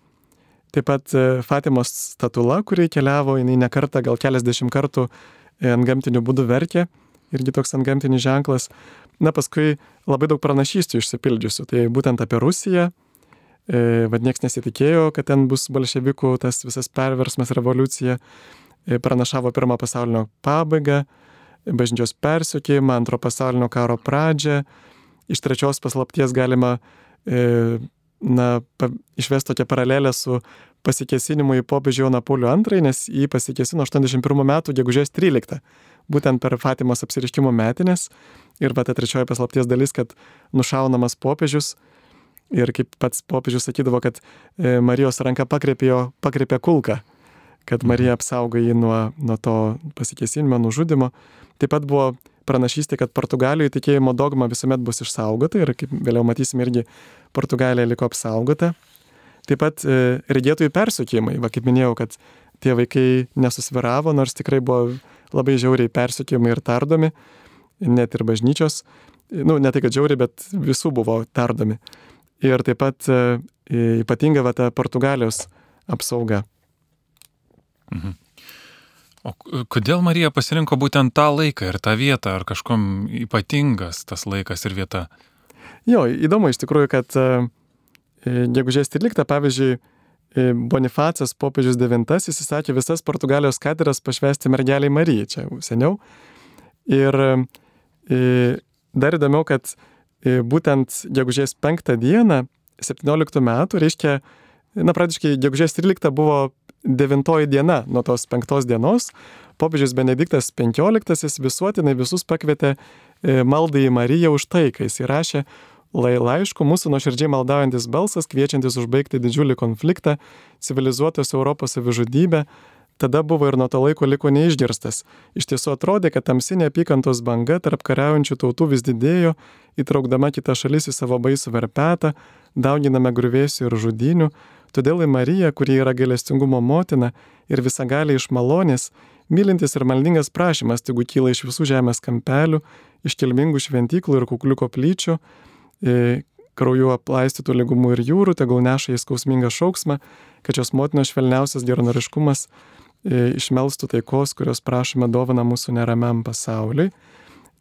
Speaker 2: Taip pat Fatimos statula, kuri keliavo, jinai ne kartą, gal keliasdešimt kartų ant gamtinių būdų verkė, irgi toks ant gamtinis ženklas. Na, paskui labai daug pranašystų išsipildžiusių, tai būtent apie Rusiją, vad nieks nesitikėjo, kad ten bus bolševikų tas visas perversmas, revoliucija, pranašavo pirmą pasaulinio pabaigą, bažnyčios persiekėjimą, antro pasaulinio karo pradžią. Iš trečios paslapties galima e, na, pa, išvesti tokią paralelę su pasikesinimu į popiežių Joną Paulių II, nes jį pasikesino 81 metų gegužės 13. būtent per Fatimos apsiriškimo metinės. Ir va ta trečioji paslapties dalis, kad nušaunamas popiežius. Ir kaip pats popiežius sakydavo, kad e, Marijos ranka pakreipė, pakreipė kulką, kad Marija apsaugo jį nuo, nuo to pasikėsinimo, nužudimo. Taip pat buvo pranašystė, kad Portugalijoje tikėjimo dogma visuomet bus išsaugota ir kaip vėliau matysime irgi Portugalija liko apsaugota. Taip pat e, regėtojų persiekimai, va kaip minėjau, kad tie vaikai nesusviravo, nors tikrai buvo labai žiauriai persiekimai ir tardomi, net ir bažnyčios, nu, ne tai kad žiauriai, bet visų buvo tardomi. Ir taip pat e, ypatinga va ta Portugalijos apsauga.
Speaker 1: Mhm. O kodėl Marija pasirinko būtent tą laiką ir tą vietą, ar kažkom ypatingas tas laikas ir vieta?
Speaker 2: Jo, įdomu iš tikrųjų, kad uh, E, gegužės 13, pavyzdžiui, e, Bonifacas popiežius IX įsisakė visas Portugalijos katedras pašvesti mergeliai Marijai, čia seniau. Ir e, dar įdomiau, kad būtent gegužės 5 dieną, 17 metų, reiškia, na, praktiškai gegužės 13 buvo devintoji diena nuo tos penktos dienos, popiežius Benediktas XV visuotinai visus pakvietė maldai į Mariją už tai, kai jis įrašė laišku mūsų nuoširdžiai maldaujantis balsas, kviečiantis užbaigti didžiulį konfliktą, civilizuotos Europos savižudybę, tada buvo ir nuo to laiko liko neišgirstas. Iš tiesų atrodė, kad tamsi neapykantos banga tarp kariaujančių tautų vis didėjo, įtraukdama kitą šalis į savo baisų verpetą, dauginame grūvėsių ir žudinių, todėl į Mariją, kuri yra gailestingumo motina ir visagalė iš malonės, mylintis ir maldingas prašymas, tegu kyla iš visų žemės kampelių, iš kilmingų šventyklų ir kuklių koplyčių, krauju aplaistytų lygumų ir jūrų, tegul neša į skausmingą šauksmą, kad šios motinos švelniausias geronoriškumas išmelstų taikos, kurios prašome dovana mūsų neramiam pasauliui.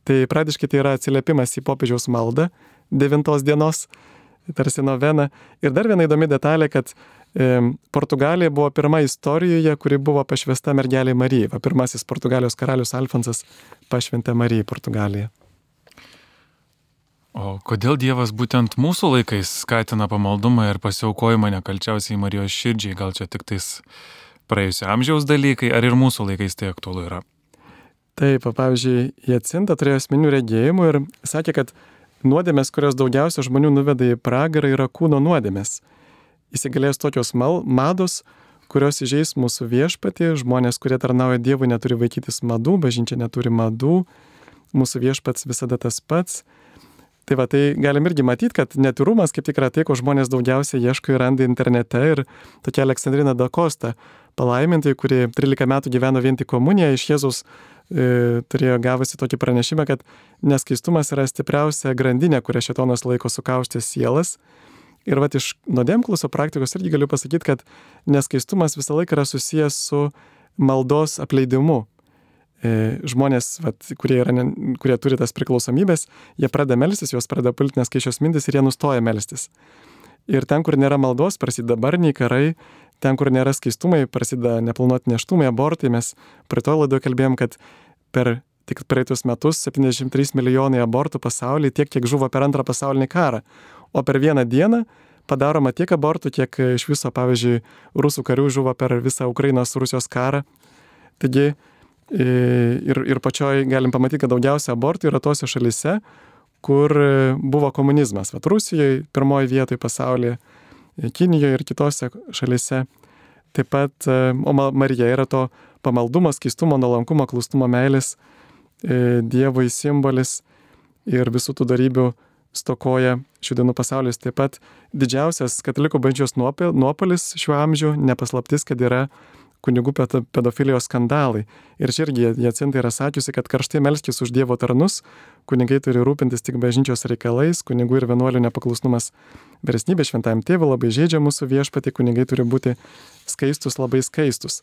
Speaker 2: Tai pradiškai tai yra atsiliepimas į popiežiaus maldą devintos dienos, tarsi novena. Ir dar viena įdomi detalė, kad e, Portugalija buvo pirma istorijoje, kuri buvo pašvesta mergelė Marijai. Pirmasis Portugalijos karalius Alfonsas pašventė Marijai Portugaliją.
Speaker 1: O kodėl Dievas būtent mūsų laikais skatina pamaldumą ir pasiaukojimą nekalčiausiai Marijos širdžiai? Gal čia tik tais praėjusio amžiaus dalykai, ar ir mūsų laikais tai aktualu yra?
Speaker 2: Taip, pavyzdžiui, Jacinta turėjo asmenių regėjimų ir sakė, kad nuodėmės, kurios daugiausia žmonių nuveda į pragarą, yra kūno nuodėmės. Įsigalės tokios mal, mados, kurios įžeis mūsų viešpatį, žmonės, kurie tarnauja Dievui, neturi vaikytis madų, bažnyčia neturi madų, mūsų viešpats visada tas pats Tai va, tai galim irgi matyti, kad netirumas kaip tik yra tai, ko žmonės daugiausiai ieško ir randa internete. Ir tokia Aleksandrina Dakosta, palaimintai, kuri 13 metų gyveno vien tik komuniją, iš Jėzus e, turėjo gavusi tokį pranešimą, kad neskaistumas yra stipriausia grandinė, kurią šetonas laiko sukauštė sielas. Ir va, iš nuodėmkluso praktikos irgi galiu pasakyti, kad neskaistumas visą laiką yra susijęs su maldos apleidimu. E, žmonės, vat, kurie, yra, kurie turi tas priklausomybės, jie pradeda melstis, juos pradeda pulti neskaičios mintis ir jie nustoja melstis. Ir ten, kur nėra maldos, prasideda barniai, karai, ten, kur nėra skaistumai, prasideda neplanuoti neštumai, abortai. Mes praeitoje laidoje kalbėjom, kad per tik praeitus metus 73 milijonai abortų pasaulyje, tiek, kiek žuvo per antrą pasaulinį karą. O per vieną dieną padaroma tiek abortų, kiek iš viso, pavyzdžiui, rusų karių žuvo per visą Ukrainos Rusijos karą. Taigi, Ir, ir pačioj galim pamatyti, kad daugiausia abortų yra tose šalise, kur buvo komunizmas. Vat Rusijoje pirmoji vietoje pasaulyje, Kinijoje ir kitose šalise. Taip pat, o Marija yra to pamaldumo, skaistumo, nuolankumo, klustumo, meilės e, Dievui simbolis ir visų tų darybių stokoja šių dienų pasaulis. Taip pat didžiausias katalikų bažnyčios nuopolis šiuo amžiu, nepaslaptis, kad yra kunigų pedofilijos skandalai. Ir čia irgi Jacinta yra sakiusi, kad karštai melskis už Dievo tarnus, kunigai turi rūpintis tik bažnyčios reikalais, kunigų ir vienuolių nepaklusnumas veresnybė šventajam tėvui labai žaidžia mūsų viešpatį, kunigai turi būti skaistus, labai skaistus.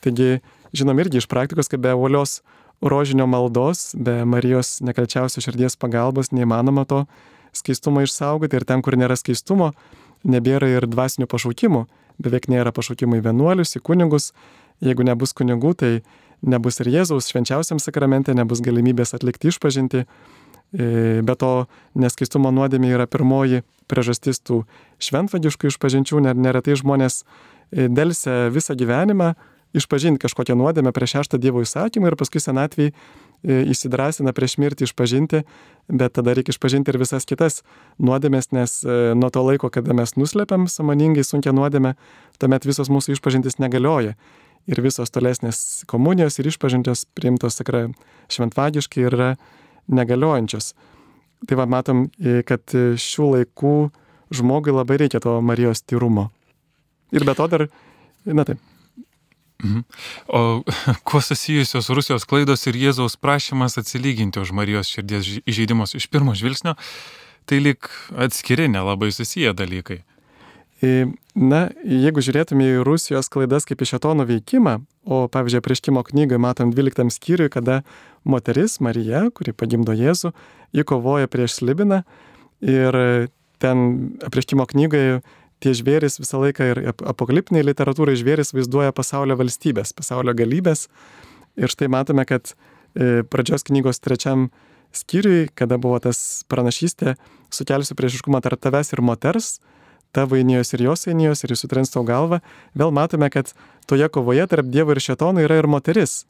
Speaker 2: Taigi, žinom irgi iš praktikos, kad be uolios rožinio maldos, be Marijos nekalčiausio širdies pagalbos neįmanoma to skaistumo išsaugoti ir ten, kur nėra skaistumo, nebėra ir dvasinių pašaukimų beveik nėra pašaukimų į vienuolius, į kunigus. Jeigu nebus kunigų, tai nebus ir Jėzaus švenčiausiam sakramente, nebus galimybės atlikti išpažinti. E, be to, neskaistumo nuodėmė yra pirmoji priežastis tų šventvagiškų išpažinčių, neretai žmonės e, dėlse visą gyvenimą išpažinti kažkokią nuodėmę prieš šeštą Dievo įsakymą ir paskui senatvėje įsidrasina prieš mirtį išpažinti, bet tada reikia išpažinti ir visas kitas nuodėmės, nes e, nuo to laiko, kada mes nuslepiam samoningai sunkia nuodėmę, tuomet visos mūsų išpažintis negalioja. Ir visos tolesnės komunijos ir išpažintos priimtos tikrai šventvagiškai yra negaliojančios. Tai va matom, e, kad šių laikų žmogui labai reikia to Marijos tyrumo. Ir be to dar, na taip,
Speaker 1: Mhm. O [LAUGHS] kuo susijusios Rusijos klaidos ir Jėzaus prašymas atsilyginti už Marijos širdies įžeidimus iš pirmo žvilgsnio, tai lik atskiri nelabai susiję dalykai.
Speaker 2: Na, jeigu žiūrėtume į Rusijos klaidas kaip iš atono veikimą, o pavyzdžiui, prieškimo knygoje matom 12 skyriui, kada moteris Marija, kuri pagimdo Jėzų, ji kovoja prieš Slibiną ir ten prieškimo knygoje tie žvėris visą laiką ir apokaliptiniai literatūrai žvėris vaizduoja pasaulio valstybės, pasaulio galybės. Ir štai matome, kad e, pradžios knygos trečiam skyriui, kada buvo tas pranašystė, sukelsiu priešiškumą tarp tavęs ir moters, tavo einijos ir jos einijos ir jis sutrins tau galvą, vėl matome, kad toje kovoje tarp Dievo ir Šetono yra ir moteris.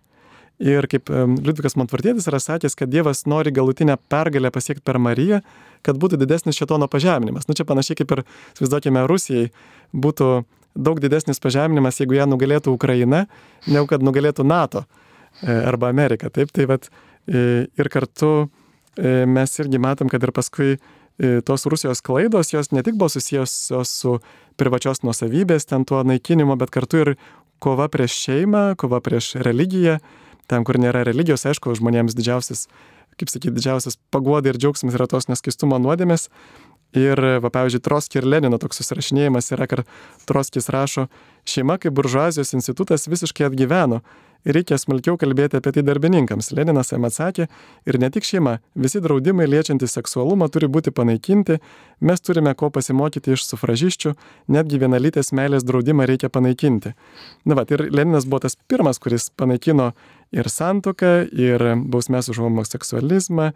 Speaker 2: Ir kaip Liudvikas Montvartėtis yra sakęs, kad Dievas nori galutinę pergalę pasiekti per Mariją, kad būtų didesnis šetono pažeminimas. Nu čia panašiai kaip ir, įsivaizduokime, Rusijai būtų daug didesnis pažeminimas, jeigu ją nugalėtų Ukraina, negu kad nugalėtų NATO e, arba Amerika. Taip, tai vad e, ir kartu e, mes irgi matom, kad ir paskui tos Rusijos klaidos, jos ne tik buvo susijęs su privačios nuosavybės, ten tuo naikinimu, bet kartu ir kova prieš šeimą, kova prieš religiją ten, kur nėra religijos, aišku, žmonėms didžiausias, kaip sakyti, didžiausias paguoda ir džiaugsmas yra tos neskaistumo nuodėmės. Ir, va, pavyzdžiui, Troskį ir Lenino toks susirašinėjimas yra, kad Troskis rašo, šeima kaip buržuazijos institutas visiškai atgyveno reikia smulkiau kalbėti apie tai darbininkams. Leninas jam atsakė, ir ne tik šeima, visi draudimai liečiantys seksualumą turi būti panaikinti, mes turime ko pasimokyti iš sufražiščių, netgi vienalytės meilės draudimą reikia panaikinti. Na va, ir Leninas buvo tas pirmas, kuris panaikino ir santoką, ir bausmės už homoseksualizmą,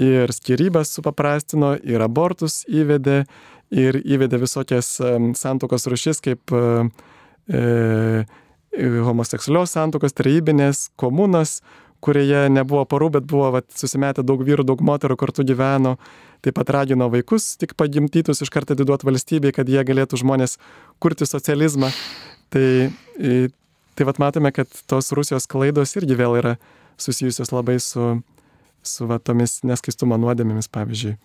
Speaker 2: ir skirybas supaprastino, ir abortus įvedė, ir įvedė visokias santokos rušis kaip e, homoseksualios santokos, trejybinės, komunas, kurioje nebuvo parų, bet buvo vat, susimetę daug vyrų, daug moterų kartu gyveno. Taip pat ragino vaikus tik pagimtytus iš karto atiduoti valstybei, kad jie galėtų žmonės kurti socializmą. Tai, tai vat matome, kad tos Rusijos klaidos irgi vėl yra susijusios labai su, su va, tomis neskaistumo nuodėmėmis, pavyzdžiui.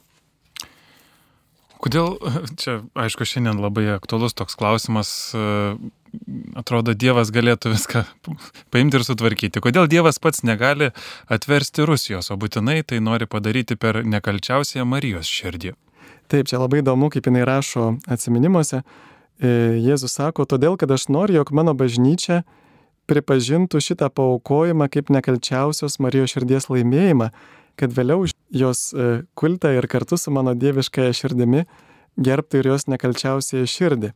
Speaker 1: Kodėl, [LAUGHS] čia aišku, šiandien labai aktualus toks klausimas, atrodo, Dievas galėtų viską [LAUGHS] paimti ir sutvarkyti. Kodėl Dievas pats negali atversti Rusijos, o būtinai tai nori padaryti per nekalčiausią Marijos širdį?
Speaker 2: Taip, čia labai įdomu, kaip jinai rašo atminimuose. E, Jėzus sako, todėl, kad aš noriu, jog mano bažnyčia pripažintų šitą paukojimą kaip nekalčiausios Marijos širdies laimėjimą, kad vėliau jos e, kultą ir kartu su mano dieviškąją širdimi gerbtų ir jos nekalčiausiąją širdį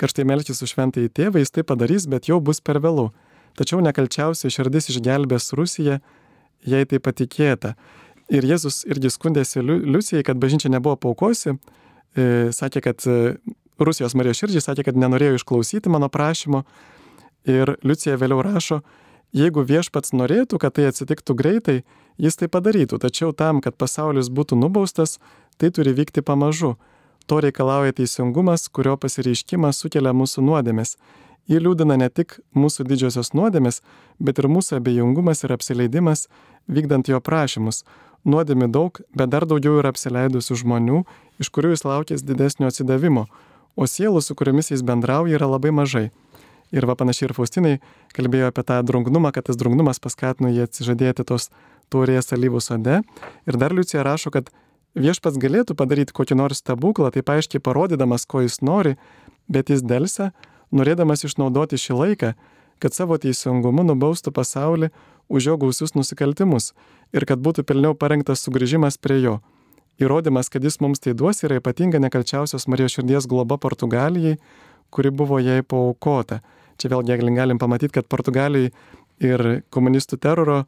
Speaker 2: karštai melkis už šventąjį tėvą, jis tai padarys, bet jau bus per vėlų. Tačiau nekalčiausia širdis išgelbės Rusiją, jei tai patikėta. Ir Jėzus irgi skundėsi Liucijai, kad bažnyčia nebuvo paukosi, e, sakė, kad e, Rusijos Marijos širdžiai sakė, kad nenorėjo išklausyti mano prašymo. Ir Liucija vėliau rašo, jeigu viešpats norėtų, kad tai atsitiktų greitai, jis tai padarytų, tačiau tam, kad pasaulis būtų nubaustas, tai turi vykti pamažu. To reikalauja teisingumas, kurio pasireiškimas sukelia mūsų nuodėmės. Jį liūdina ne tik mūsų didžiosios nuodėmės, bet ir mūsų abejingumas ir apsileidimas, vykdant jo prašymus. Nuodėmi daug, bet dar daugiau yra apsileidusių žmonių, iš kurių jis laukės didesnio atsidavimo, o sielų, su kuriomis jis bendrauja, yra labai mažai. Ir va panašiai ir Faustinai kalbėjo apie tą drungnumą, kad tas drungnumas paskatino jį atsižadėti tos taurės alyvų sode. Ir dar Liucija rašo, kad viešpats galėtų padaryti kokį nors stebuklą, taip aiškiai parodydamas, ko jis nori, bet jis dėlse, norėdamas išnaudoti šį laiką, kad savo teisingumu nubaustų pasaulį už jo gausius nusikaltimus ir kad būtų pilniau parengtas sugrįžimas prie jo. Įrodymas, kad jis mums tai duos, yra ypatinga nekalčiausios Marijos širdies globa Portugalijai, kuri buvo jai paukota. Čia vėlgi galim pamatyti, kad Portugalijai ir komunistų teroro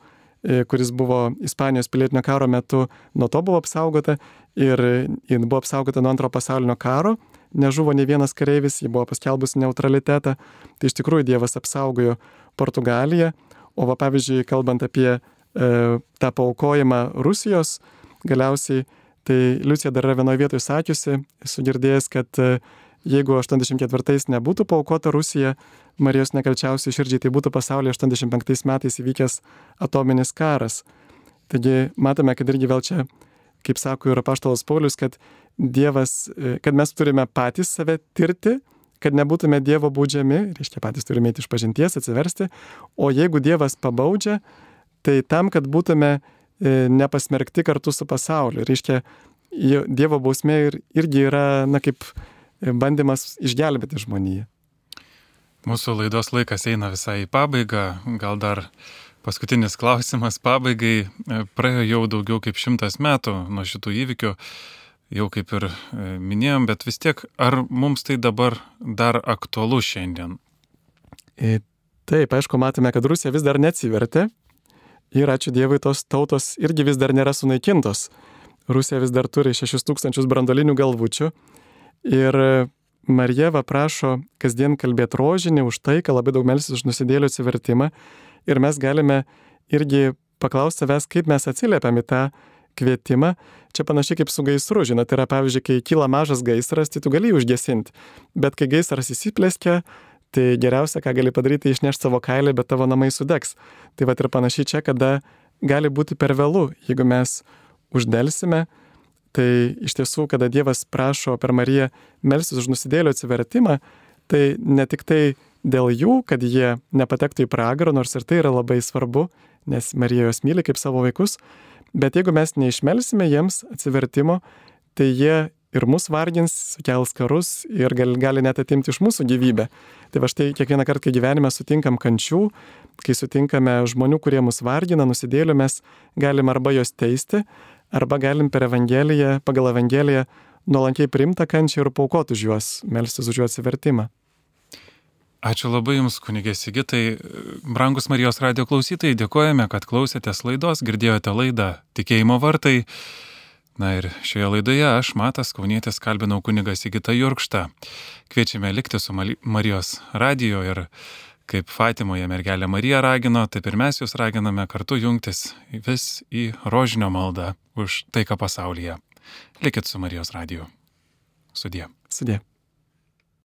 Speaker 2: E, kuris buvo Ispanijos pilietinio karo metu, nuo to buvo apsaugota ir ji buvo apsaugota nuo antro pasaulinio karo, nežuvo ne vienas kareivis, ji buvo paskelbusi neutralitetą, tai iš tikrųjų Dievas apsaugojo Portugaliją. O va pavyzdžiui, kalbant apie e, tą paukojimą Rusijos, galiausiai, tai Liucija dar yra vienoje vietoje sakiusi, esu girdėjęs, kad e, jeigu 84 nebūtų paukota Rusija, Marijos nekalčiausiai širdžiai, tai būtų pasaulyje 85 metais įvykęs atominis karas. Taigi matome, kad irgi vėl čia, kaip sako ir apaštalas Paulius, kad Dievas, e, kad mes turime patys save tirti, kad nebūtume Dievo baudžiami, reiškia patys turime eiti iš pažinties, atsiversti, o jeigu Dievas pabaudžia, tai tam, kad būtume e, nepasmerkti kartu su pasauliu. Reiškia, Dievo bausmė ir, irgi yra, na, kaip bandymas išgelbėti žmoniją.
Speaker 1: Mūsų laidos laikas eina visai į pabaigą. Gal dar paskutinis klausimas pabaigai. Praėjo jau daugiau kaip šimtas metų nuo šitų įvykių. Jau kaip ir e, minėjom, bet vis tiek, ar mums tai dabar dar aktualu šiandien?
Speaker 2: E, taip, aišku, matome, kad Rusija vis dar neatsivertė ir ačiū Dievui tos tautos irgi vis dar nėra sunaikintos. Rusija vis dar turi 6000 brandolinių galvučių ir Marija va prašo kasdien kalbėti rožinį už tai, kad labai daug melsis už nusidėlių atsivertimą. Ir mes galime irgi paklausti savęs, kaip mes atsiliepiam į tą kvietimą. Čia panašiai kaip su gaisru, žinot, tai yra pavyzdžiui, kai kyla mažas gaisras, tai tu gali užgesinti. Bet kai gaisras įsiplėskia, tai geriausia, ką gali padaryti, tai išnešti savo kailį, bet tavo namai sudegs. Tai va ir panašiai čia, kada gali būti per vėlų, jeigu mes uždelsime, Tai iš tiesų, kada Dievas prašo per Mariją melsis už nusidėlio atsivertimą, tai ne tik tai dėl jų, kad jie nepatektų į pragarą, nors ir tai yra labai svarbu, nes Marija juos myli kaip savo vaikus, bet jeigu mes neišmelsime jiems atsivertimo, tai jie ir mus vargins, sukels karus ir gali, gali net atimti iš mūsų gyvybę. Tai va štai kiekvieną kartą, kai gyvenime sutinkam kančių, kai sutinkame žmonių, kurie mus vargina, nusidėlių, mes galim arba juos teisti, arba galim per Evangeliją, pagal Evangeliją nuolankiai priimtą kančią ir paukoti už juos, melstis už jų atsivertimą.
Speaker 1: Ačiū labai Jums, kunigė Sigitai. Brangus Marijos radio klausytojai, dėkojame, kad klausėtės laidos, girdėjote laidą Tikėjimo vartai. Na ir šioje laidoje aš, Matas Kaunietis, kalbinau kunigą Sigitą Jurkštą. Kviečiame likti su Marijos radio ir Kaip Fatimoje mergelė Marija ragino, taip ir mes jūs raginame kartu jungtis vis į rožinio maldą už taiką pasaulyje. Likit su Marijos radiju. Sudie.
Speaker 2: Sudie.